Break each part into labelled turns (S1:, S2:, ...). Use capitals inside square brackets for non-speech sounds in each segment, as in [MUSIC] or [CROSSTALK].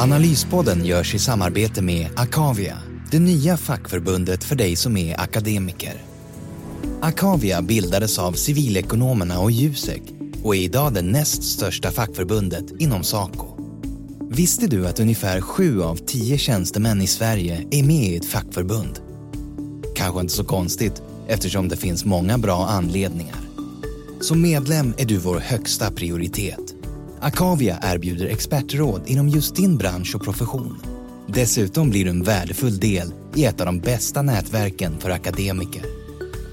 S1: Analyspodden görs i samarbete med Akavia, det nya fackförbundet för dig som är akademiker. Akavia bildades av civilekonomerna och Jusek och är idag det näst största fackförbundet inom Saco. Visste du att ungefär sju av tio tjänstemän i Sverige är med i ett fackförbund? Kanske inte så konstigt eftersom det finns många bra anledningar. Som medlem är du vår högsta prioritet. Akavia erbjuder expertråd inom just din bransch och profession. Dessutom blir du en värdefull del i ett av de bästa nätverken för akademiker.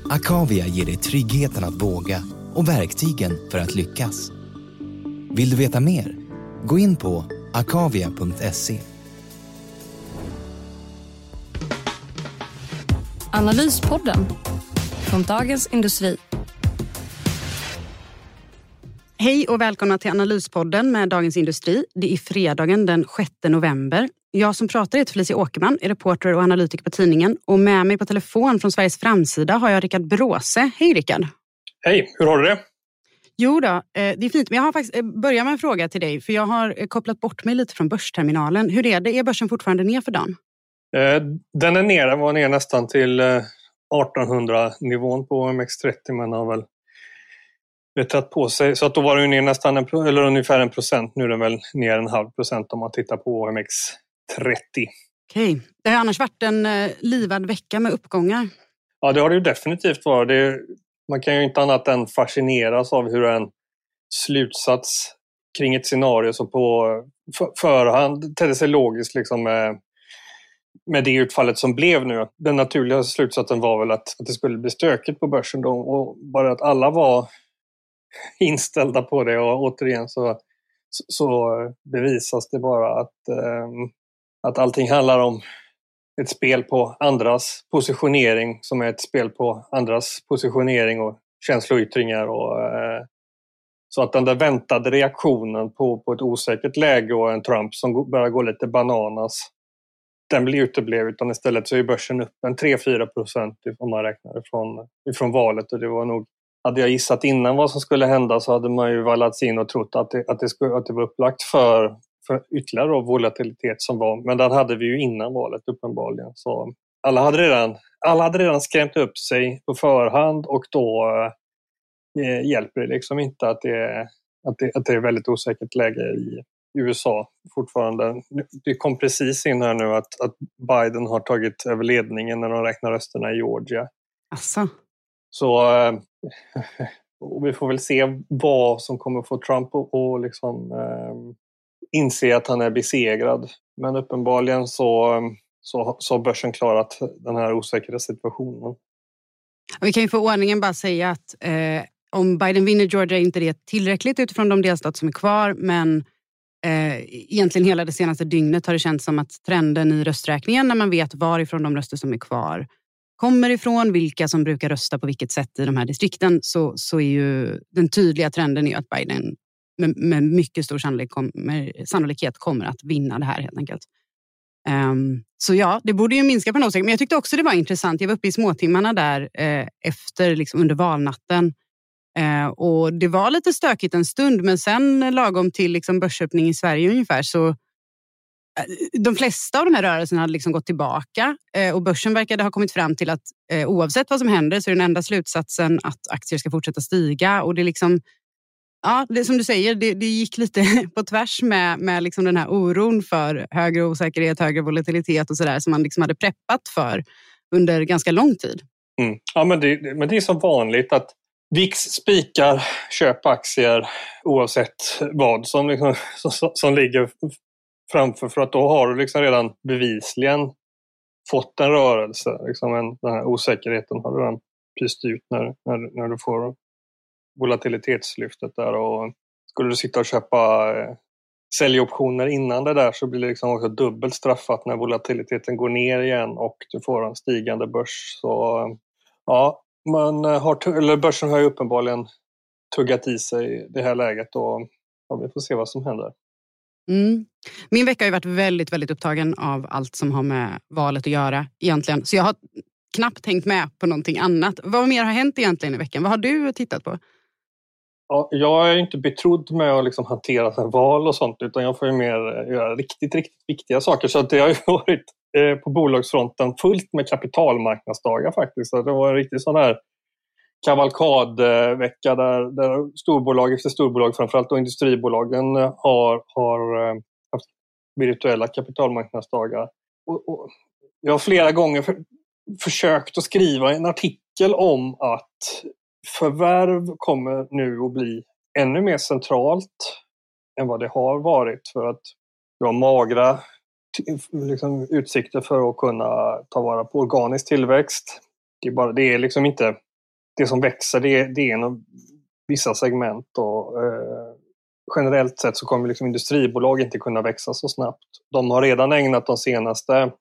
S1: Akavia ger dig tryggheten att våga och verktygen för att lyckas. Vill du veta mer? Gå in på akavia.se.
S2: Analyspodden från Dagens Industri.
S3: Hej och välkomna till Analyspodden med Dagens Industri. Det är fredagen den 6 november. Jag som pratar heter Felicia Åkerman, är reporter och analytiker på tidningen. Och med mig på telefon från Sveriges framsida har jag Rickard Bråse. Hej Rickard!
S4: Hej, hur har du det?
S3: Jo då, eh, det är fint. Men jag har faktiskt eh, börjat med en fråga till dig. För jag har eh, kopplat bort mig lite från börsterminalen. Hur är det? Är börsen fortfarande ner för dagen?
S4: Den är ner, den var ner nästan till 1800-nivån på OMX30 men har väl tagit på sig. Så att då var den ner nästan en, eller ungefär en procent. Nu är den väl ner en halv procent om man tittar på OMX30.
S3: Okej. Det har annars varit en livad vecka med uppgångar.
S4: Ja, det har det ju definitivt varit. Det, man kan ju inte annat än fascineras av hur en slutsats kring ett scenario som på förhand tedde sig logiskt liksom med, med det utfallet som blev nu. Den naturliga slutsatsen var väl att, att det skulle bli stökigt på börsen då och bara att alla var [LAUGHS] inställda på det och återigen så, så bevisas det bara att, ehm, att allting handlar om ett spel på andras positionering som är ett spel på andras positionering och känsloyttringar. Och, eh, så att den där väntade reaktionen på, på ett osäkert läge och en Trump som börjar gå lite bananas, den blir uteblev utan istället så är börsen upp en 3-4 procent om man räknar ifrån, ifrån valet och det var nog hade jag gissat innan vad som skulle hända så hade man ju vallats in och trott att det, att det, skulle, att det var upplagt för för ytterligare volatilitet som var. Men den hade vi ju innan valet uppenbarligen. Så alla hade redan, alla hade redan skrämt upp sig på förhand och då eh, hjälper det liksom inte att det, att, det, att det är väldigt osäkert läge i USA fortfarande. Det kom precis in här nu att, att Biden har tagit över ledningen när de räknar rösterna i Georgia.
S3: Asså.
S4: Så och vi får väl se vad som kommer få Trump att liksom, eh, inse att han är besegrad. Men uppenbarligen så, ehm, så, så har börsen klarat den här osäkra situationen.
S3: Vi kan ju för ordningen bara säga att eh, om Biden vinner Georgia är inte det tillräckligt utifrån de delstater som är kvar. Men eh, egentligen hela det senaste dygnet har det känts som att trenden i rösträkningen när man vet varifrån de röster som är kvar kommer ifrån, vilka som brukar rösta på vilket sätt i de här distrikten, så, så är ju den tydliga trenden är att Biden med, med mycket stor sannolik kommer, sannolikhet kommer att vinna det här helt enkelt. Um, så ja, det borde ju minska på något sätt. Men jag tyckte också det var intressant. Jag var uppe i småtimmarna där eh, efter, liksom under valnatten. Eh, och det var lite stökigt en stund, men sen lagom till liksom börsöppning i Sverige ungefär så Eh, de flesta av de här rörelserna hade liksom gått tillbaka eh, och börsen verkade ha kommit fram till att eh, oavsett vad som händer så är den enda slutsatsen att aktier ska fortsätta stiga. Och det liksom, Ja, det, som du säger, det, det gick lite [LAUGHS] på tvärs med, med liksom den här oron för högre osäkerhet, högre volatilitet och sådär som man liksom hade preppat för under ganska lång tid.
S4: Mm. Ja, men det, men det är som vanligt att VIX spikar köp aktier oavsett vad som, liksom, [LAUGHS] som, som ligger framför för att då har du liksom redan bevisligen fått en rörelse. Liksom en, den här osäkerheten har du redan pyst ut när, när, när du får volatilitetslyftet där och skulle du sitta och köpa eh, säljoptioner innan det där så blir det liksom också dubbelt straffat när volatiliteten går ner igen och du får en stigande börs. Så eh, ja, man har, eller börsen har ju uppenbarligen tuggat i sig det här läget och ja, vi får se vad som händer.
S3: Mm. Min vecka har varit väldigt, väldigt upptagen av allt som har med valet att göra egentligen. Så jag har knappt hängt med på någonting annat. Vad mer har hänt egentligen i veckan? Vad har du tittat på?
S4: Ja, jag är inte betrodd med att liksom hantera val och sånt utan jag får ju mer eh, göra riktigt, riktigt viktiga saker. Så det har ju [LAUGHS] varit eh, på bolagsfronten fullt med kapitalmarknadsdagar faktiskt. Så det var en riktig sån här kavalkadvecka där, där storbolag efter storbolag, framförallt då industribolagen, eh, har, har eh, haft virtuella kapitalmarknadsdagar. Och, och jag har flera gånger för, försökt att skriva en artikel om att förvärv kommer nu att bli ännu mer centralt än vad det har varit för att du har magra liksom, utsikter för att kunna ta vara på organisk tillväxt. Det är, bara, det är liksom inte det som växer, det är, det är en, vissa segment och eh, generellt sett så kommer liksom industribolag inte kunna växa så snabbt. De har redan ägnat de senaste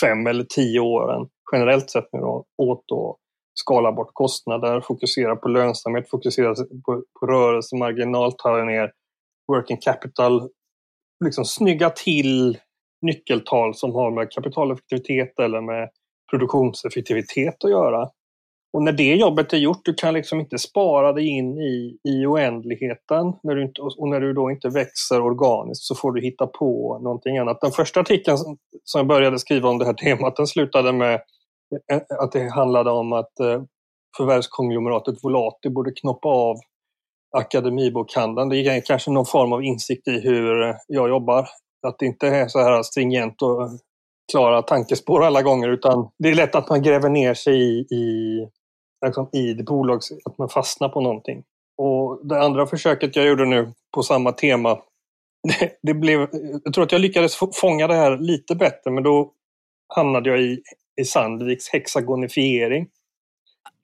S4: fem eller tio åren generellt sett nu då, åt att skala bort kostnader, fokusera på lönsamhet, fokusera på, på rörelsemarginal, ta ner working capital, liksom snygga till nyckeltal som har med kapitaleffektivitet eller med produktionseffektivitet att göra. Och när det jobbet är gjort, du kan liksom inte spara dig in i, i oändligheten. När du inte, och när du då inte växer organiskt så får du hitta på någonting annat. Den första artikeln som jag började skriva om det här temat, den slutade med eh, att det handlade om att eh, förvärvskonglomeratet Volati borde knoppa av akademibokhandeln. Det ger kanske någon form av insikt i hur jag jobbar. Att det inte är så här stringent och klara tankespår alla gånger utan det är lätt att man gräver ner sig i, i liksom i det bolags... att man fastnar på någonting. Och det andra försöket jag gjorde nu på samma tema, [LAUGHS] det, det blev... Jag tror att jag lyckades fånga det här lite bättre, men då hamnade jag i, i Sandviks hexagonifiering.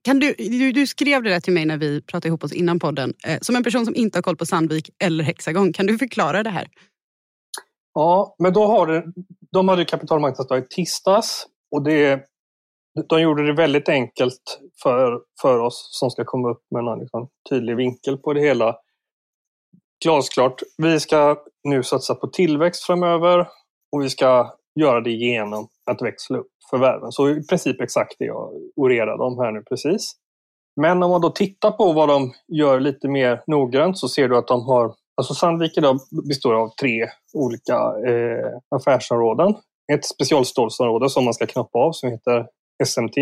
S3: Kan du, du, du, skrev det där till mig när vi pratade ihop oss innan podden. Eh, som en person som inte har koll på Sandvik eller Hexagon, kan du förklara det här?
S4: Ja, men då har det, de hade kapitalmarknadsdag i tisdags och det de gjorde det väldigt enkelt för, för oss som ska komma upp med en liksom, tydlig vinkel på det hela. Glasklart, vi ska nu satsa på tillväxt framöver och vi ska göra det genom att växla upp förvärven. Så i princip exakt det jag orerade om här nu precis. Men om man då tittar på vad de gör lite mer noggrant så ser du att de har Alltså Sandvik idag består av tre olika eh, affärsområden. Ett specialstålsområde som man ska knoppa av som heter SMT.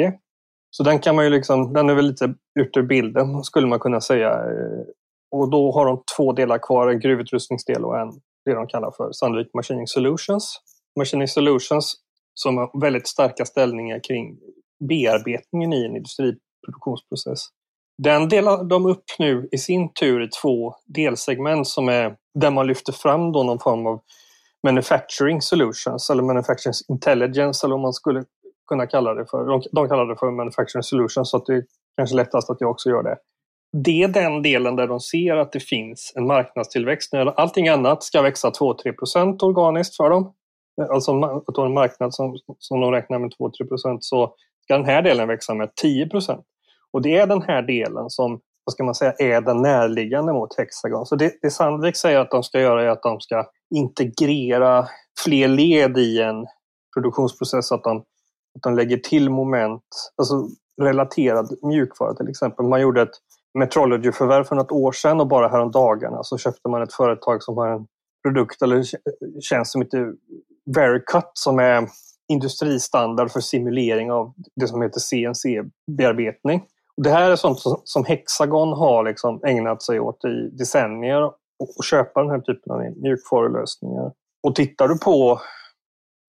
S4: Så den kan man ju liksom, den är väl lite ut ur bilden skulle man kunna säga. Eh, och då har de två delar kvar, en gruvutrustningsdel och en det de kallar för Sandvik Machining Solutions. Machining Solutions som har väldigt starka ställningar kring bearbetningen i en industriproduktionsprocess. Den delar de upp nu i sin tur i två delsegment som är där man lyfter fram då någon form av manufacturing solutions eller manufacturing intelligence eller om man skulle kunna kalla det för. De, de kallar det för manufacturing solutions så att det är kanske lättast att jag också gör det. Det är den delen där de ser att det finns en marknadstillväxt. När allting annat ska växa 2-3% organiskt för dem. Alltså att en marknad som, som de räknar med 2-3% så ska den här delen växa med 10% Och det är den här delen som vad ska man säga, är den närliggande mot Hexagon. Så det, det Sandvik säger att de ska göra är att de ska integrera fler led i en produktionsprocess. Så att de att de lägger till moment, alltså relaterad mjukvara till exempel. Man gjorde ett Metrology-förvärv för något år sedan och bara häromdagarna så köpte man ett företag som har en produkt eller tjänst som heter Vericut som är industristandard för simulering av det som heter CNC-bearbetning. Det här är sånt som Hexagon har liksom ägnat sig åt i decennier och köpa den här typen av mjukvarulösningar. Och tittar du på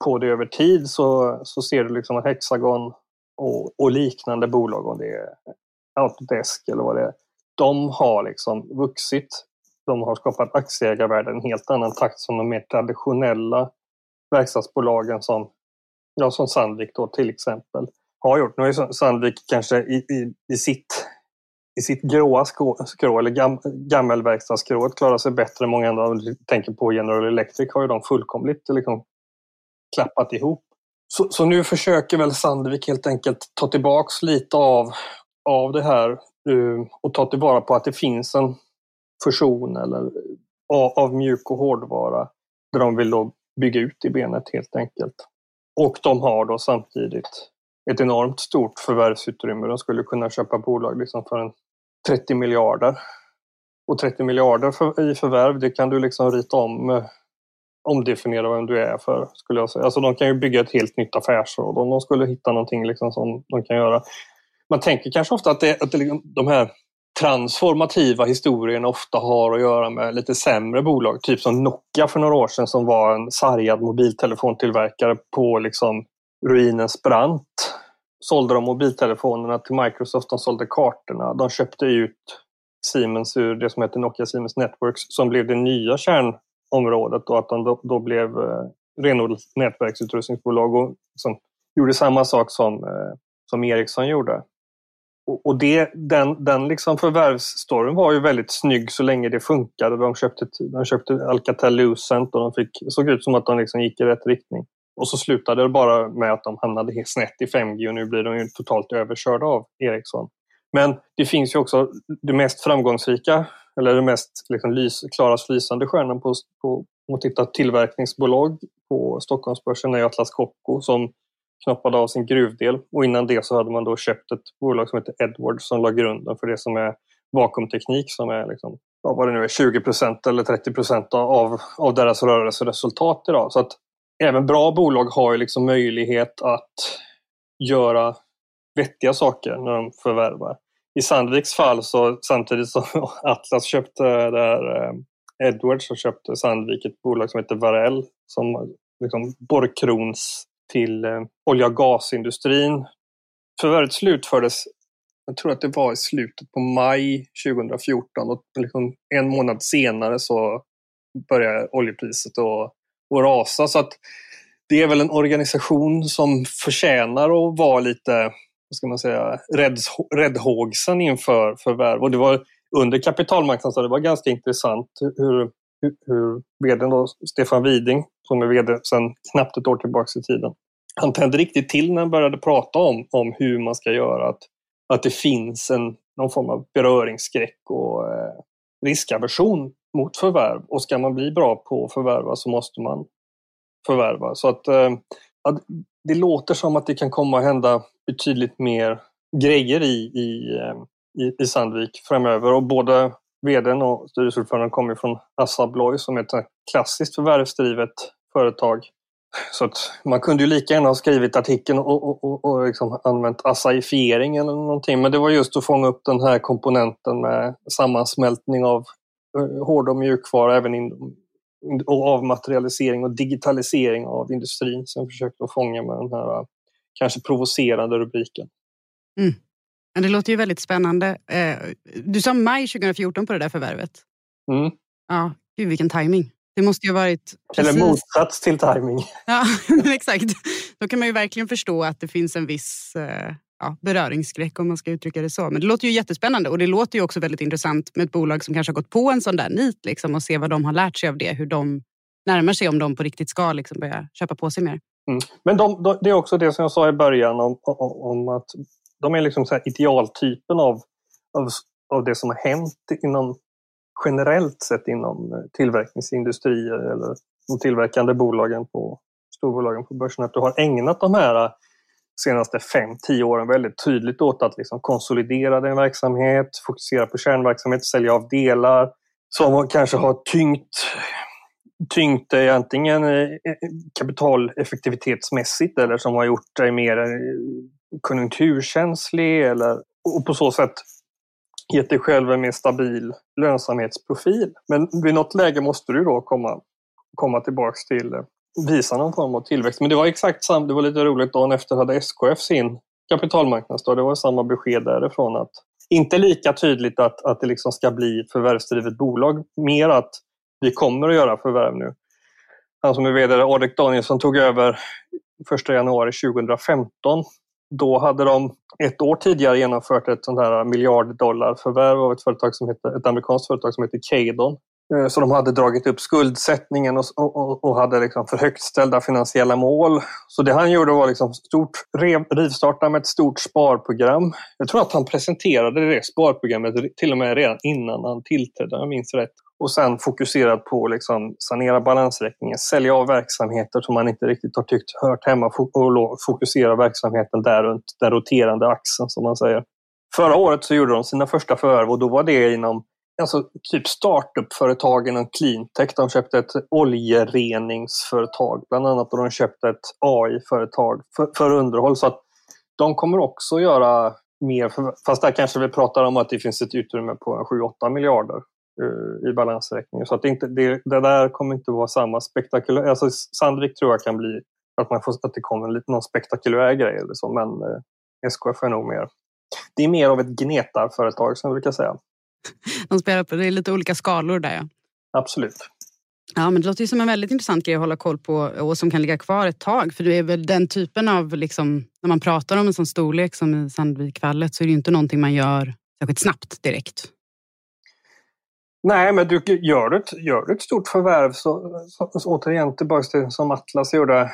S4: på det över tid så, så ser du liksom att Hexagon och, och liknande bolag, om det är Autodesk eller vad det är, de har liksom vuxit. De har skapat aktieägarvärden i en helt annan takt som de mer traditionella verkstadsbolagen som, ja, som Sandvik då till exempel har gjort. Nu är Sandvik kanske i, i, i sitt i sitt gråa skrå, skrå eller gam, gammelverkstadsskrået klarar sig bättre än många andra. Om du tänker på General Electric har ju de fullkomligt liksom, klappat ihop. Så, så, nu försöker väl Sandvik helt enkelt ta tillbaks lite av, av det här eh, och ta tillvara på att det finns en fusion eller av, av mjuk och hårdvara där de vill då bygga ut i benet helt enkelt. Och de har då samtidigt ett enormt stort förvärvsutrymme. De skulle kunna köpa bolag liksom för en 30 miljarder. Och 30 miljarder för, i förvärv, det kan du liksom rita om, eh, omdefiniera vem du är för, skulle jag säga. Alltså de kan ju bygga ett helt nytt affärsråd om de skulle hitta någonting liksom som de kan göra. Man tänker kanske ofta att, det, att det, liksom, de här transformativa historierna ofta har att göra med lite sämre bolag. Typ som Nokia för några år sedan som var en sargad mobiltelefontillverkare på liksom ruinens brant. Sålde de mobiltelefonerna till Microsoft, de sålde kartorna, de köpte ut Siemens ur det som heter Nokia Siemens Networks som blev det nya kärn området och att de då, då blev eh, renodlat nätverksutrustningsbolag och liksom, gjorde samma sak som, eh, som Ericsson gjorde. Och, det, den, den liksom förvärvsstoryn var ju väldigt snygg så länge det funkade. De köpte, de köpte Alcatel Lucent och de fick, såg ut som att de liksom gick i rätt riktning. Och så slutade det bara med att de hamnade helt snett i 5G och nu blir de ju totalt överkörda av Ericsson. Men det finns ju också det mest framgångsrika, eller den mest liksom lys, klarast lysande stjärnan på, på om man tittar tillverkningsbolag på Stockholmsbörsen är Atlas Copco som knoppade av sin gruvdel och innan det så hade man då köpt ett bolag som heter Edwards som la grunden för det som är vakuumteknik som är liksom, vad det nu är, 20% eller 30 av, av deras rörelseresultat idag. Så att även bra bolag har ju liksom möjlighet att göra vettiga saker när de förvärvar. I Sandviks fall så samtidigt som [LAUGHS] Atlas köpte där eh, Edwards så köpte Sandvik ett bolag som heter Varell som liksom borrkrons till eh, olja och gasindustrin. Förvärvet slutfördes, jag tror att det var i slutet på maj 2014 och liksom en månad senare så började oljepriset att, att rasa. Så att det är väl en organisation som förtjänar att vara lite vad ska man säga, räddhågsen inför förvärv. Och det var under kapitalmarknaden, det var ganska intressant hur, hur, hur vdn då, Stefan Widing, som är vd sedan knappt ett år tillbaka i tiden, han tände riktigt till när han började prata om, om hur man ska göra. Att, att det finns en, någon form av beröringsskräck och eh, riskaversion mot förvärv. Och ska man bli bra på att förvärva så måste man förvärva. Så att, eh, Ja, det låter som att det kan komma att hända betydligt mer grejer i, i, eh, i, i Sandvik framöver. Och både vdn och styrelseordföranden kommer från Assa Abloy som är ett klassiskt förvärvsdrivet företag så att man kunde ju lika gärna ha skrivit artikeln och, och, och, och liksom använt assaifiering eller någonting. Men det var just att fånga upp den här komponenten med sammansmältning av eh, hård och mjukvara även inom och avmaterialisering och digitalisering av industrin som jag försökte fånga med den här kanske provocerande rubriken.
S3: Mm. Men det låter ju väldigt spännande. Eh, du sa maj 2014 på det där förvärvet.
S4: Mm.
S3: Ja, gud vilken timing. Det måste ju ha varit...
S4: Precis... Eller motsats till timing.
S3: Ja, [LAUGHS] exakt. Då kan man ju verkligen förstå att det finns en viss eh, ja, beröringsskräck om man ska uttrycka det så. Men det låter ju jättespännande och det låter ju också väldigt intressant med ett bolag som kanske har gått på en sån där nit liksom, och se vad de har lärt sig av det. Hur de närmar sig om de på riktigt ska liksom, börja köpa på sig mer.
S4: Mm. Men de, de, det är också det som jag sa i början om, om, om att de är liksom så idealtypen av, av, av det som har hänt inom generellt sett inom eh, tillverkningsindustrier eller de tillverkande bolagen på storbolagen på börsen att du har ägnat de här senaste 5-10 åren väldigt tydligt åt att liksom konsolidera din verksamhet, fokusera på kärnverksamhet, sälja av delar som kanske har tyngt, tyngt dig antingen kapitaleffektivitetsmässigt eller som har gjort dig mer eh, konjunkturkänslig eller och på så sätt gett dig själv en mer stabil lönsamhetsprofil. Men vid något läge måste du då komma, komma tillbaks till eh, visa någon form av tillväxt. Men det var exakt samma, det var lite roligt, dagen efter hade SKF sin kapitalmarknadsdag. Det var samma besked därifrån att inte lika tydligt att, att det liksom ska bli förvärvsdrivet bolag, mer att vi kommer att göra förvärv nu. Han som är VD, Adek Danielsson, tog över 1 januari 2015 då hade de ett år tidigare genomfört ett sånt här miljarddollarförvärv av ett, företag som heter, ett amerikanskt företag som heter Cadon. Eh, så de hade dragit upp skuldsättningen och, och, och hade liksom för högt ställda finansiella mål. Så det han gjorde var liksom stort, rivstarta med ett stort sparprogram. Jag tror att han presenterade det sparprogrammet till och med redan innan han tillträdde, om jag minns rätt. Och sen fokuserat på att liksom sanera balansräkningen, sälja av verksamheter som man inte riktigt har tyckt hört hemma och fokusera verksamheten där runt den roterande axeln som man säger. Förra året så gjorde de sina första förvärv och då var det inom alltså, typ startup-företag inom cleantech. De köpte ett oljereningsföretag bland annat och de köpte ett AI-företag för, för underhåll. Så att de kommer också göra mer, fast där kanske vi pratar om att det finns ett utrymme på 7-8 miljarder uh, i balansräkningen. Så att det, inte, det, det, där kommer inte vara samma spektakulär... Alltså Sandvik tror jag kan bli att, man får, att det kommer lite, någon spektakulär grej eller så, men eh, SKF är nog mer... Det är mer av ett gnetarföretag som jag brukar säga. [LAUGHS]
S3: De spelar på, det är lite olika skalor där ja.
S4: Absolut.
S3: Ja, men det låter ju som en väldigt intressant grej att hålla koll på och som kan ligga kvar ett tag. För det är väl den typen av, liksom, när man pratar om en sån storlek som i Sandvikfallet så är det ju inte någonting man gör särskilt snabbt direkt.
S4: Nej, men du, gör, du ett, gör du ett stort förvärv så, så, så återigen tillbaka till som Atlas gjorde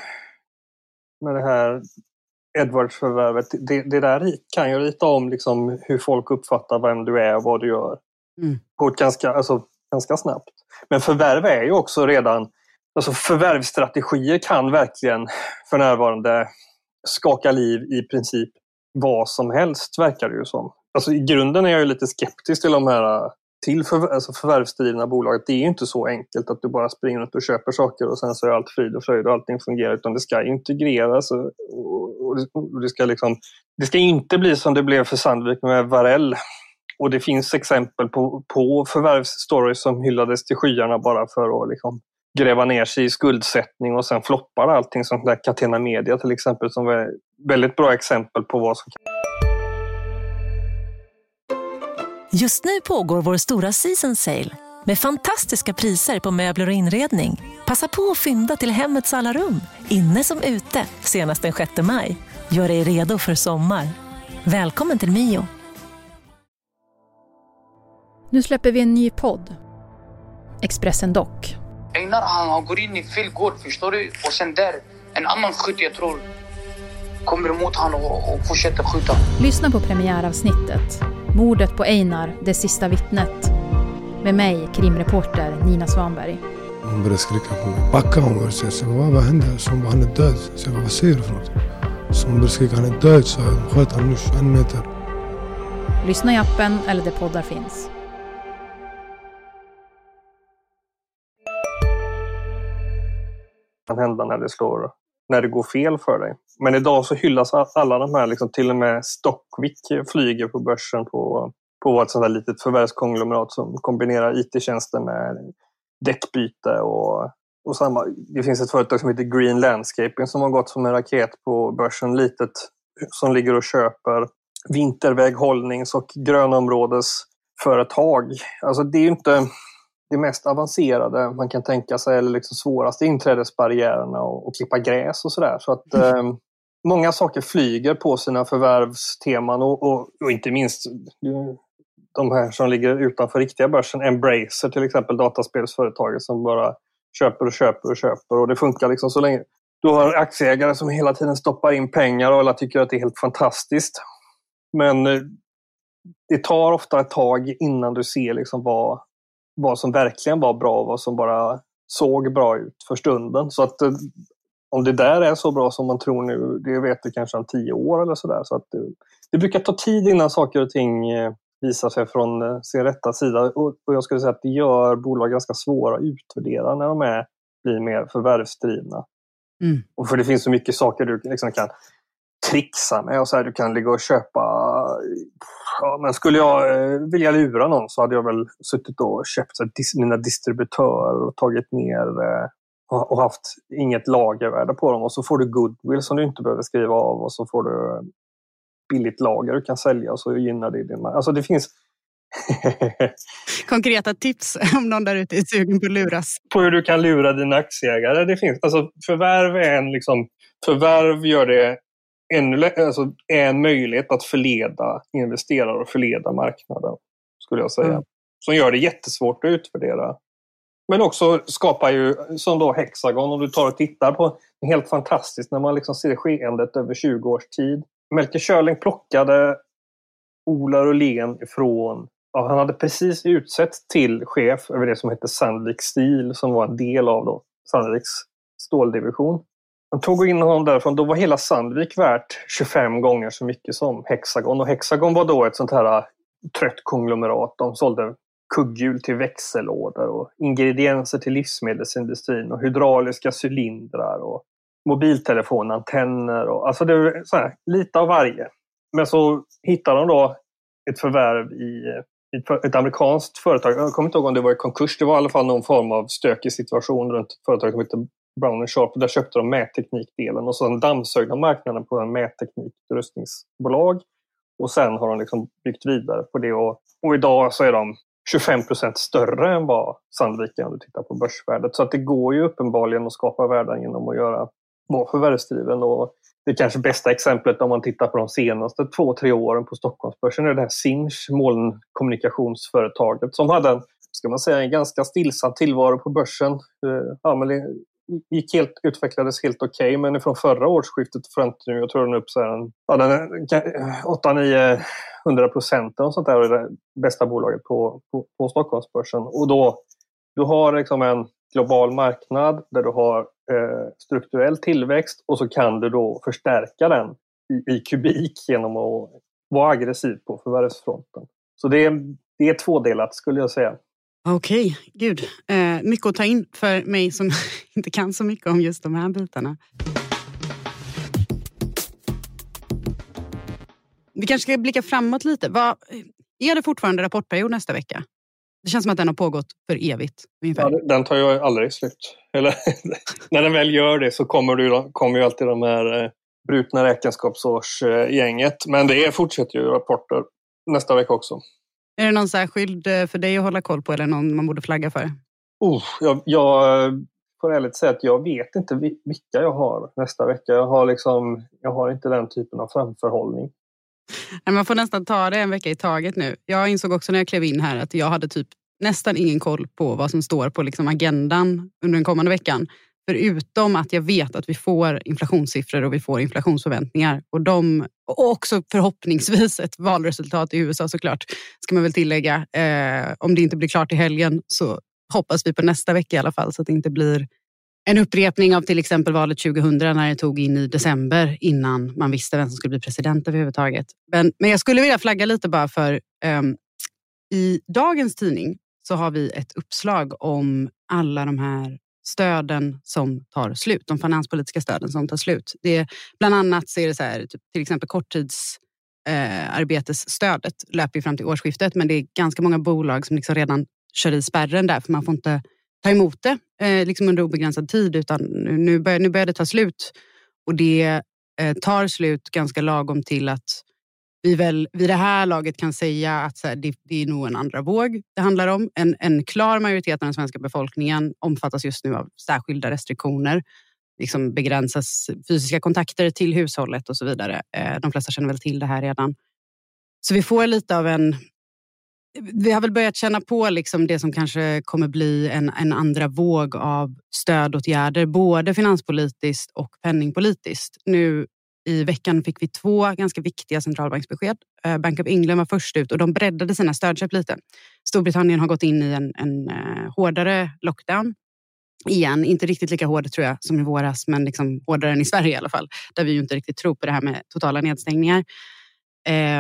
S4: med det här Edwards-förvärvet. Det, det, där kan ju rita om liksom hur folk uppfattar vem du är och vad du gör. Mm. På ett ganska, alltså, ganska snabbt. Men förvärv är ju också redan... Alltså förvärvsstrategier kan verkligen för närvarande skaka liv i princip vad som helst, verkar det ju som. Alltså, I grunden är jag lite skeptisk till de här till för, alltså förvärvsdrivna bolaget. Det är inte så enkelt att du bara springer runt och köper saker och sen så är allt frid och fröjd och allting fungerar. Utan det ska integreras och, och, och det, ska liksom, det ska inte bli som det blev för Sandvik med Varell. Och det finns exempel på, på förvärvsstories som hyllades till skyarna bara för att liksom gräva ner sig i skuldsättning och sen floppar allting som där Catena Media till exempel som är väldigt bra exempel på vad som kan
S5: Just nu pågår vår stora season sale med fantastiska priser på möbler och inredning. Passa på att fynda till hemmets alla rum, inne som ute, senast den 6 maj. Gör dig redo för sommar. Välkommen till Mio.
S6: Nu släpper vi en ny podd. Expressen Dock.
S7: Einar han går in i fel gård, förstår du? Och sen där, en annan skytt jag tror kommer emot honom och, och fortsätter skjuta.
S6: Lyssna på premiäravsnittet Mordet på Einar, det sista vittnet. Med mig, krimreporter Nina Svanberg.
S8: Hon började skrika på mig. Backa hon började säga. Så vad, vad hände? Så hon bara, han är död. Så jag bara, vad säger du för något? Så hon började skrika, han är död. Så jag sköt honom nu 21 meter.
S6: Lyssna i appen eller där poddar finns.
S4: kan hända när det slår när det går fel för dig. Men idag så hyllas alla de här, liksom, till och med Stockvik flyger på börsen på, på ett sånt här litet förvärvskonglomerat som kombinerar IT-tjänster med däckbyte och, och samma. Det finns ett företag som heter Green Landscaping som har gått som en raket på börsen, litet, som ligger och köper vinterväghållnings och grönområdesföretag. Alltså det är ju inte det mest avancerade man kan tänka sig, eller liksom svåraste inträdesbarriärerna och, och klippa gräs och sådär. Så att [LAUGHS] eh, många saker flyger på sina förvärvsteman och, och, och, inte minst de här som ligger utanför riktiga börsen. Embracer till exempel, dataspelsföretaget som bara köper och köper och köper och det funkar liksom så länge. Du har aktieägare som hela tiden stoppar in pengar och alla tycker att det är helt fantastiskt. Men eh, det tar ofta ett tag innan du ser liksom vad, vad som verkligen var bra och vad som bara såg bra ut för stunden. Så att eh, om det där är så bra som man tror nu, det vet vi kanske om tio år eller sådär. Så att det, brukar ta tid innan saker och ting eh, visar sig från eh, sin rätta sida. Och, jag skulle säga att det gör bolag ganska svåra att utvärdera när de är, blir mer förvärvsdrivna. Mm. Och för det finns så mycket saker du liksom kan trixa med. Och så här, du kan ligga och köpa... Ja, men skulle jag eh, vilja lura någon så hade jag väl suttit och köpt så här, mina distributörer och tagit ner eh, och haft inget lagervärde på dem. Och så får du goodwill som du inte behöver skriva av och så får du billigt lager du kan sälja och så gynnar det din... Alltså det finns... [LAUGHS]
S3: Konkreta tips [LAUGHS] om någon där ute är sugen på att luras.
S4: På hur du kan lura dina aktieägare. Det finns, alltså förvärv är en liksom... Förvärv gör det ännu, alltså, en möjlighet att förleda investerare och förleda marknaden. Skulle jag säga. Mm. Som gör det jättesvårt att utvärdera. Men också skapar ju, som då Hexagon, om du tar och tittar på, helt fantastiskt när man liksom ser skeendet över 20 års tid. Melker Schörling plockade Ola Rolén ifrån Ja, han hade precis utsetts till chef över det som hette Sandvik Steel som var en del av då Sandviks ståldivision. Han tog in honom därifrån. Då var hela Sandvik värt 25 gånger så mycket som Hexagon. Och Hexagon var då ett sånt här trött konglomerat. De sålde kugghjul till växellådor och ingredienser till livsmedelsindustrin och hydrauliska cylindrar och mobiltelefonantenner. Och, alltså det så här, lite av varje. Men så hittade de då ett förvärv i ett amerikanskt företag. Jag kommer inte ihåg om det var i konkurs. Det var i alla fall någon form av stökig situation runt ett företag som heter Brown Sharp. Där köpte de mätteknikdelen och sen dammsög de marknaden på en mätteknikrustningsbolag. Och sen har de liksom byggt vidare på det. Och, och idag så är de 25 procent större än vad Sandviken om du tittar på börsvärdet. Så att det går ju uppenbarligen att skapa värden genom att göra vara förvärvsdriven. Och det kanske bästa exemplet om man tittar på de senaste två, tre åren på Stockholmsbörsen är det här Sinch, molnkommunikationsföretaget, som hade en, ska man säga, en ganska stillsam tillvaro på börsen. Eh, ja, men gick helt, utvecklades helt okej, okay, men från förra årsskiftet fram till nu, jag tror den är upp så här, ja, den är 8 9 100 procent och sånt där, och det bästa bolaget på, på, på Stockholmsbörsen. Och då, du har liksom en global marknad där du har eh, strukturell tillväxt och så kan du då förstärka den i, i kubik genom att vara aggressiv på förvärvsfronten. Så det är, det är tvådelat skulle jag säga.
S3: Okej, okay, gud. Eh, mycket att ta in för mig som [LAUGHS] inte kan så mycket om just de här bitarna. Vi kanske ska blicka framåt lite. Vad, är det fortfarande rapportperiod nästa vecka? Det känns som att den har pågått för evigt. Ungefär.
S4: Ja, den tar ju aldrig slut. Eller, [LAUGHS] när den väl gör det så kommer, du, kommer ju alltid de här eh, brutna räkenskapsårsgänget. Men det fortsätter ju rapporter nästa vecka också.
S3: Är det någon särskild eh, för dig att hålla koll på eller någon man borde flagga för?
S4: Oh, jag, jag får ärligt säga att jag vet inte vilka jag har nästa vecka. Jag har, liksom, jag har inte den typen av framförhållning.
S3: Man får nästan ta det en vecka i taget nu. Jag insåg också när jag klev in här att jag hade typ nästan ingen koll på vad som står på liksom agendan under den kommande veckan. Förutom att jag vet att vi får inflationssiffror och vi får inflationsförväntningar. Och, de, och också förhoppningsvis ett valresultat i USA såklart, ska man väl tillägga. Eh, om det inte blir klart i helgen så hoppas vi på nästa vecka i alla fall så att det inte blir en upprepning av till exempel valet 2000 när det tog in i december innan man visste vem som skulle bli president överhuvudtaget. Men, men jag skulle vilja flagga lite bara för eh, i dagens tidning så har vi ett uppslag om alla de här stöden som tar slut, de finanspolitiska stöden som tar slut. Det är, bland annat så är det så här, typ, till exempel korttidsarbetesstödet eh, löper fram till årsskiftet, men det är ganska många bolag som liksom redan kör i spärren där, för man får inte ta emot det eh, liksom under obegränsad tid, utan nu börjar, nu börjar det ta slut. Och det eh, tar slut ganska lagom till att vi väl vid det här laget kan säga att så här, det, det, är nog en andra våg det handlar om. En, en klar majoritet av den svenska befolkningen omfattas just nu av särskilda restriktioner. Liksom begränsas fysiska kontakter till hushållet och så vidare. Eh, de flesta känner väl till det här redan. Så vi får lite av en... Vi har väl börjat känna på liksom det som kanske kommer bli en, en andra våg av stödåtgärder, både finanspolitiskt och penningpolitiskt. Nu i veckan fick vi två ganska viktiga centralbanksbesked. Eh, Bank of England var först ut och de breddade sina stödköp lite. Storbritannien har gått in i en, en eh, hårdare lockdown igen. Inte riktigt lika hård tror jag som i våras, men liksom hårdare än i Sverige i alla fall. Där vi ju inte riktigt tror på det här med totala nedstängningar.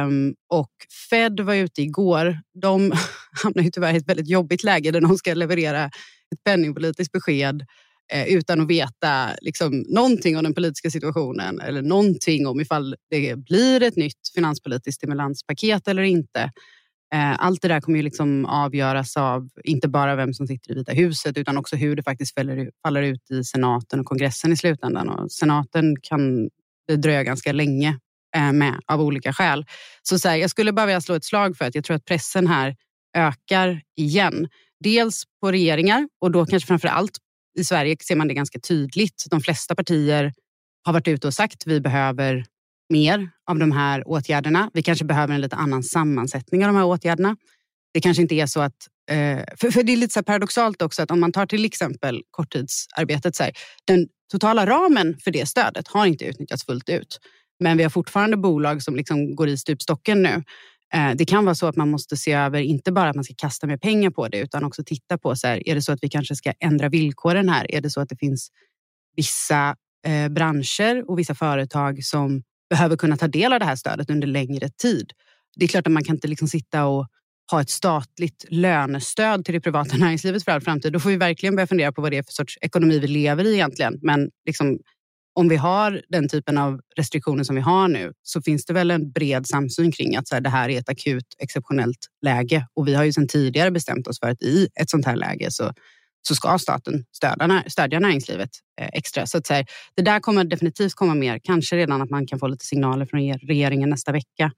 S3: Um, och Fed var ute igår. De [LAUGHS] hamnar ju tyvärr i ett väldigt jobbigt läge där de ska leverera ett penningpolitiskt besked Eh, utan att veta liksom, någonting om den politiska situationen eller någonting om ifall det blir ett nytt finanspolitiskt stimulanspaket eller inte. Eh, allt det där kommer ju liksom avgöras av inte bara vem som sitter i Vita huset utan också hur det faktiskt faller, faller ut i senaten och kongressen i slutändan. Och senaten kan det dröja ganska länge eh, med av olika skäl. Så, så här, jag skulle bara vilja slå ett slag för att jag tror att pressen här ökar igen. Dels på regeringar och då kanske framför allt i Sverige ser man det ganska tydligt. De flesta partier har varit ute och sagt att vi behöver mer av de här åtgärderna. Vi kanske behöver en lite annan sammansättning av de här åtgärderna. Det kanske inte är så att... Eh, för det är lite så paradoxalt också att om man tar till exempel korttidsarbetet. Så här, den totala ramen för det stödet har inte utnyttjats fullt ut. Men vi har fortfarande bolag som liksom går i stupstocken nu. Eh, det kan vara så att man måste se över, inte bara att man ska kasta mer pengar på det, utan också titta på, så här, är det så att vi kanske ska ändra villkoren här? Är det så att det finns vissa eh, branscher och vissa företag som behöver kunna ta del av det här stödet under längre tid? Det är klart att man kan inte liksom sitta och ha ett statligt lönestöd till det privata [LAUGHS] näringslivet för all framtid. Då får vi verkligen börja fundera på vad det är för sorts ekonomi vi lever i egentligen. Men liksom, om vi har den typen av restriktioner som vi har nu så finns det väl en bred samsyn kring att så här, det här är ett akut exceptionellt läge. Och vi har ju sedan tidigare bestämt oss för att i ett sånt här läge så, så ska staten stödja, stödja näringslivet eh, extra. Så, att, så här, det där kommer definitivt komma mer. Kanske redan att man kan få lite signaler från regeringen nästa vecka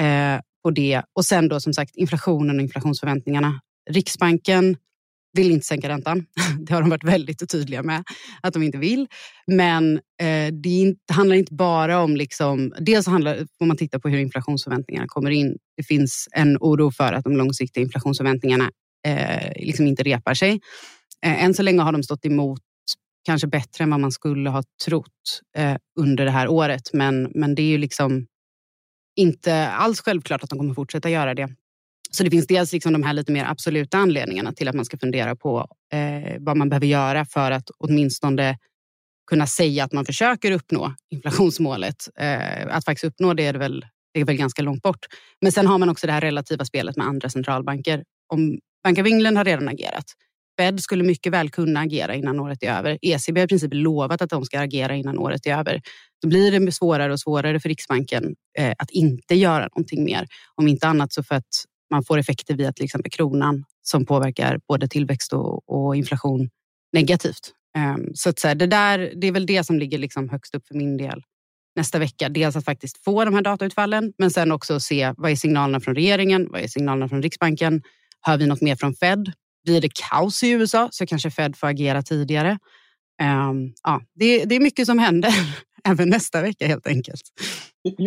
S3: eh, på det. Och sen då som sagt inflationen och inflationsförväntningarna. Riksbanken vill inte sänka räntan. [LAUGHS] Det har de varit väldigt tydliga med att de inte vill. Men eh, det inte, handlar inte bara om... Liksom, dels handlar, får man titta på hur inflationsförväntningarna kommer in. Det finns en oro för att de långsiktiga inflationsförväntningarna eh, liksom inte repar sig. Eh, än så länge har de stått emot kanske bättre än vad man skulle ha trott eh, under det här året. Men, men det är ju liksom inte alls självklart att de kommer fortsätta göra det. Så det finns dels liksom de här lite mer absoluta anledningarna till att man ska fundera på eh, vad man behöver göra för att åtminstone kunna säga att man försöker uppnå inflationsmålet. Eh, att faktiskt uppnå det är, det väl, det är väl ganska långt bort. Men sen har man också det här relativa spelet med andra centralbanker. Om Bank of England har redan agerat. Fed skulle mycket väl kunna agera innan året är över. ECB har i princip lovat att de ska agera innan året är över. Då blir det svårare och svårare för Riksbanken eh, att inte göra någonting mer. Om inte annat så för att man får effekter via till exempel kronan som påverkar både tillväxt och, och inflation negativt. Um, så, att, så här, det, där, det är väl det som ligger liksom högst upp för min del nästa vecka. Dels att faktiskt få de här datautfallen, men sen också se vad är signalerna från regeringen? Vad är signalerna från Riksbanken? Hör vi något mer från Fed? Blir det kaos i USA så kanske Fed får agera tidigare. Um, ja, det, det, är mycket som händer [LAUGHS] även nästa vecka helt enkelt.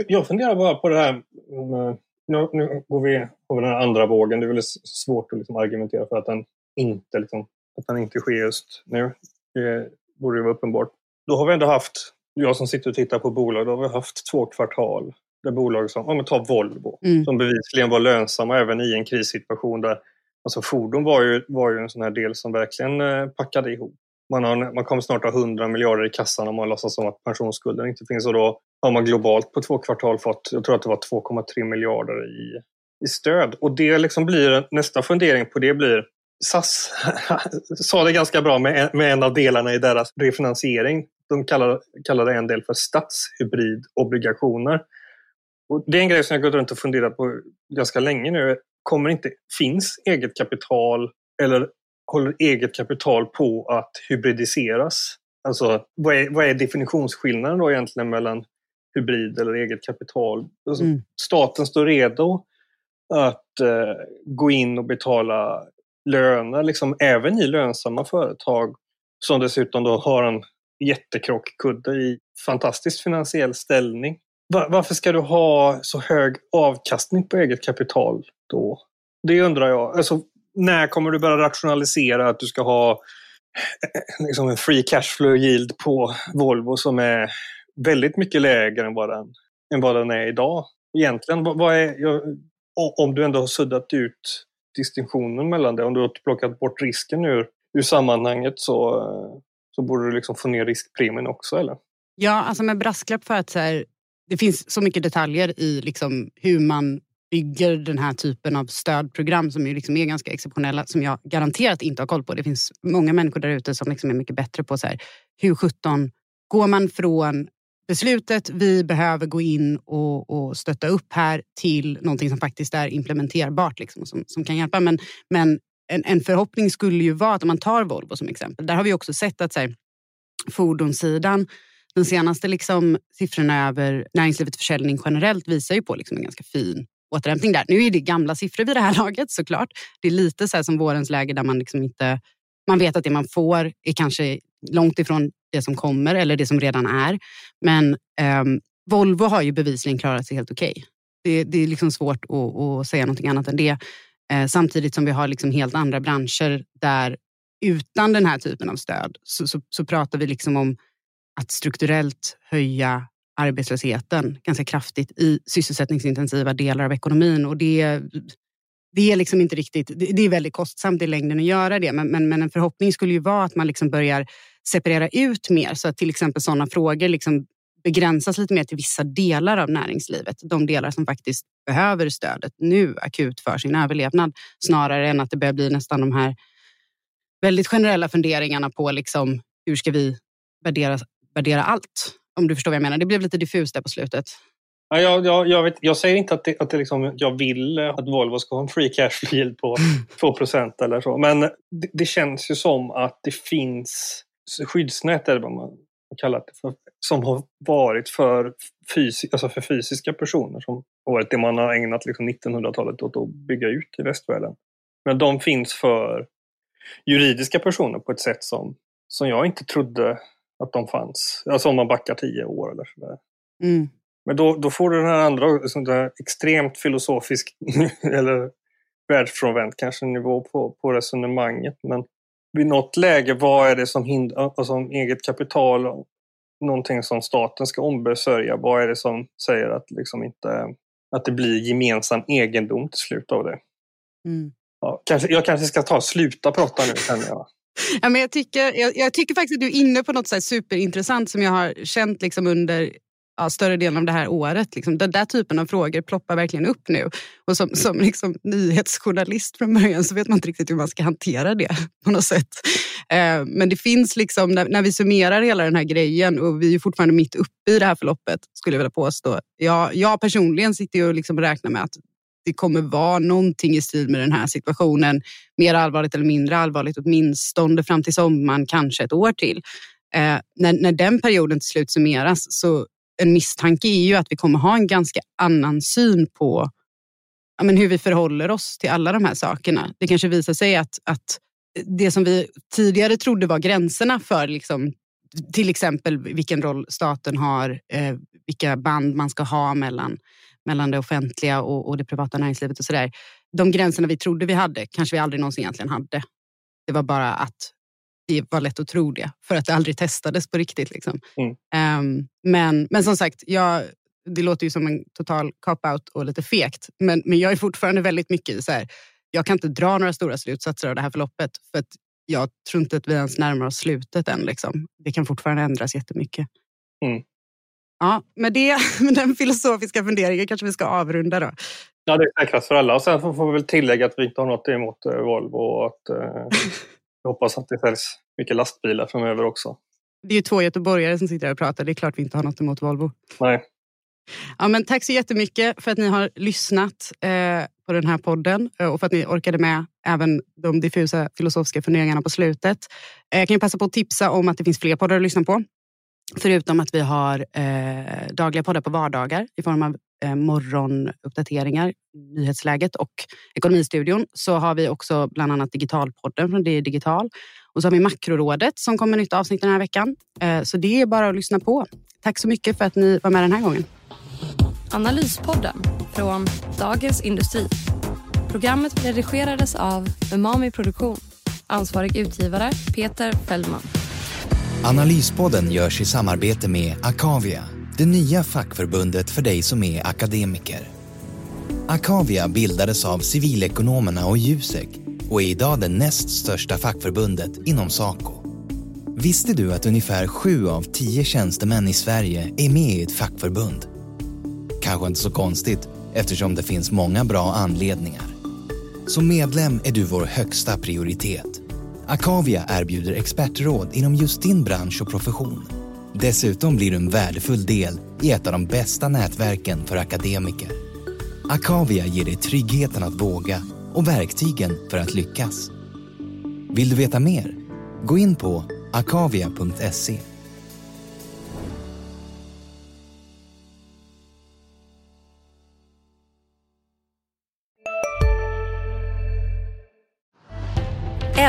S4: Jag funderar bara på det här med nu, nu går vi på den här andra vågen. Det är väldigt svårt att liksom argumentera för att den inte, liksom, att den inte sker just nu. Det borde ju vara uppenbart. Då har vi ändå haft, jag som sitter och tittar på bolag, då har vi haft två kvartal där bolag som, om vi tar Volvo, mm. som bevisligen var lönsamma även i en krissituation där Alltså fordon var ju, var ju en sån här del som verkligen eh, packade ihop. Man, har, man kommer snart ha 100 miljarder i kassan om man låtsas som att pensionsskulden inte finns. Och då har man globalt på två kvartal fått, jag tror att det var 2,3 miljarder i, i stöd. Och det liksom blir, nästa fundering på det blir, SAS [LAUGHS] sa det ganska bra med, med en av delarna i deras refinansiering. De kallade, kallade en del för statshybridobligationer. Och det är en grej som jag gått runt och funderat på ganska länge nu. Kommer inte, finns eget kapital eller håller eget kapital på att hybridiseras? Alltså, vad är, vad är definitionsskillnaden då egentligen mellan hybrid eller eget kapital? Alltså, mm. Staten står redo att eh, gå in och betala löner, liksom, även i lönsamma företag som dessutom då har en jättekrockkudde i fantastisk finansiell ställning. Var, varför ska du ha så hög avkastning på eget kapital då? Det undrar jag. Alltså, när kommer du börja rationalisera att du ska ha eh, liksom en free cashflow yield på Volvo som är väldigt mycket lägre än vad den, än vad den är idag? Egentligen, vad är, om du ändå har suddat ut distinktionen mellan det, om du har plockat bort risken ur, ur sammanhanget så, så borde du liksom få ner riskpremien också, eller?
S3: Ja, alltså med brasklapp för att så här, det finns så mycket detaljer i liksom hur man bygger den här typen av stödprogram som ju liksom är ganska exceptionella som jag garanterat inte har koll på. Det finns många människor där ute som liksom är mycket bättre på så här, hur 17 går man från beslutet vi behöver gå in och, och stötta upp här till någonting som faktiskt är implementerbart liksom, och som, som kan hjälpa. Men, men en, en, förhoppning skulle ju vara att om man tar Volvo som exempel, där har vi också sett att så här, fordonssidan de senaste liksom, siffrorna över näringslivets försäljning generellt visar ju på liksom en ganska fin återhämtning där. Nu är det gamla siffror vid det här [LAUGHS] laget såklart. Det är lite så som vårens läge där man liksom inte... Man vet att det man får är kanske långt ifrån det som kommer eller det som redan är. Men um, Volvo har ju bevisligen klarat sig helt okej. Okay. Det, det, är liksom svårt att, att, säga någonting annat än det. Eh, samtidigt som vi har liksom helt andra branscher där utan den här typen av stöd så, så, så pratar vi liksom om att strukturellt höja arbetslösheten ganska kraftigt i sysselsättningsintensiva delar av ekonomin. Och det, det är liksom inte riktigt, det är väldigt kostsamt i längden att göra det. Men, men, men en förhoppning skulle ju vara att man liksom börjar separera ut mer så att till exempel sådana frågor liksom begränsas lite mer till vissa delar av näringslivet. De delar som faktiskt behöver stödet nu akut för sin överlevnad snarare än att det börjar bli nästan de här väldigt generella funderingarna på liksom, hur ska vi värdera, värdera allt? Om du förstår vad jag menar. Det blev lite diffust där på slutet.
S4: Ja, jag, jag, jag, vet, jag säger inte att, det, att det liksom, jag vill att Volvo ska ha en free cash yield på [LAUGHS] 2% eller så. Men det, det, känns ju som att det finns skyddsnät, eller vad man kallar det för, som har varit för, fysi, alltså för fysiska personer. Som har varit det man har ägnat liksom 1900-talet åt att bygga ut i västvärlden. Men de finns för juridiska personer på ett sätt som, som jag inte trodde att de fanns. Alltså om man backar tio år eller sådär. Mm. Men då, då får du den här andra, sån där extremt filosofisk [LAUGHS] eller världsfrånvänt kanske nivå på, på resonemanget. Men vid något läge, vad är det som hindrar, alltså om eget kapital, någonting som staten ska ombesörja, vad är det som säger att, liksom inte, att det blir gemensam egendom till slut av det? Mm. Ja, kanske, jag kanske ska ta sluta prata nu känner jag. [LAUGHS]
S3: Ja, men jag, tycker, jag, jag, tycker faktiskt att du är inne på något så superintressant som jag har känt liksom under ja, större delen av det här året. Liksom, den där typen av frågor ploppar verkligen upp nu. Och som, som liksom, nyhetsjournalist från början så vet man inte riktigt hur man ska hantera det på något sätt. Eh, men det finns liksom, när, när, vi summerar hela den här grejen och vi är fortfarande mitt uppe i det här förloppet skulle jag vilja påstå. Jag, jag personligen sitter ju och liksom räknar med att det kommer vara någonting i stil med den här situationen. Mer allvarligt eller mindre allvarligt, åtminstone fram till sommaren, kanske ett år till. Eh, när, när den perioden till slut summeras så en misstanke är ju att vi kommer ha en ganska annan syn på ja, men hur vi förhåller oss till alla de här sakerna. Det kanske visar sig att, att det som vi tidigare trodde var gränserna för liksom, till exempel vilken roll staten har, eh, vilka band man ska ha mellan, mellan det offentliga och, och det privata näringslivet och sådär. De gränserna vi trodde vi hade kanske vi aldrig någonsin egentligen hade. Det var bara att det var lätt att tro det för att det aldrig testades på riktigt. Liksom. Mm. Um, men, men som sagt, jag, det låter ju som en total cop-out och lite fegt. Men, men jag är fortfarande väldigt mycket så här, jag kan inte dra några stora slutsatser av det här förloppet. För att jag tror inte att vi ens närmar oss slutet än. Liksom. Det kan fortfarande ändras jättemycket. Mm. Ja, med, det, [LAUGHS] med den filosofiska funderingen kanske vi ska avrunda då.
S4: Ja, det är säkrast för alla. Och sen får vi väl tillägga att vi inte har något emot eh, Volvo och att eh, [LAUGHS] vi hoppas att det säljs mycket lastbilar framöver också.
S3: Det är ju två göteborgare som sitter här och pratar. Det är klart vi inte har något emot Volvo.
S4: Nej.
S3: Ja, men tack så jättemycket för att ni har lyssnat eh, på den här podden eh, och för att ni orkade med även de diffusa filosofiska funderingarna på slutet. Jag kan passa på att tipsa om att det finns fler poddar att lyssna på. Förutom att vi har eh, dagliga poddar på vardagar i form av eh, morgonuppdateringar, nyhetsläget och Ekonomistudion så har vi också bland annat Digitalpodden från Det Digital. Och så har vi Makrorådet som kommer nytt avsnitt den här veckan. Eh, så det är bara att lyssna på. Tack så mycket för att ni var med den här gången.
S9: Analyspodden från Dagens Industri. Programmet redigerades av Umami Produktion. Ansvarig utgivare Peter Fellman.
S1: Analyspodden görs i samarbete med Akavia, det nya fackförbundet för dig som är akademiker. Akavia bildades av civilekonomerna och Jusek och är idag det näst största fackförbundet inom Saco. Visste du att ungefär sju av tio tjänstemän i Sverige är med i ett fackförbund? Kanske inte så konstigt eftersom det finns många bra anledningar. Som medlem är du vår högsta prioritet. Akavia erbjuder expertråd inom just din bransch och profession. Dessutom blir du en värdefull del i ett av de bästa nätverken för akademiker. Akavia ger dig tryggheten att våga och verktygen för att lyckas. Vill du veta mer? Gå in på akavia.se.